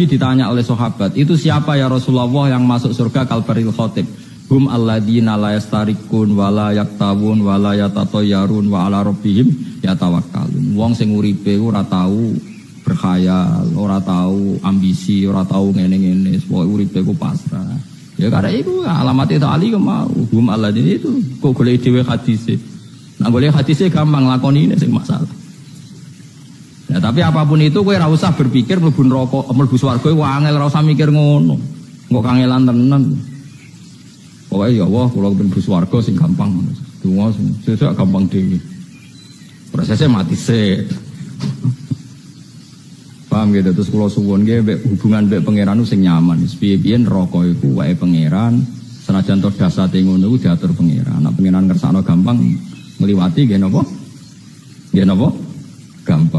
Nabi ditanya oleh sahabat, itu siapa ya Rasulullah yang masuk surga kalbaril khotib? Hum alladzina la yastarikun wa la yaktawun wa la yatatoyarun wa ala rabbihim yatawakkalun. Wong sing uripe ora tau berkhayal, ora tau ambisi, ora tau ngene-ngene, pokoke uripe ku pasrah. Ya karena itu alamat itu ali mau hum alladzina itu kok golek dhewe hadise. Nah boleh hadisnya gampang lakoni ini sing masalah. Ya, tapi apa pun itu kowe ora usah berpikir mlebu neraka, mlebu swarga wae angel ora usah mikir ngono. Engko kangelan tenan. Pokoknya ya Allah, kalau ben swarga sing gampang. Donga sesuk gampang dhewe. Prosesnya mati sih. Paham gitu terus kalau suwon ge hubungan mbek pangeran sing nyaman. Piye-piye neraka iku wae pangeran. Senajan to dasate ngono iku diatur pangeran. Nek pangeran ngersakno gampang ngliwati nggih napa? Nggih napa? Gampang.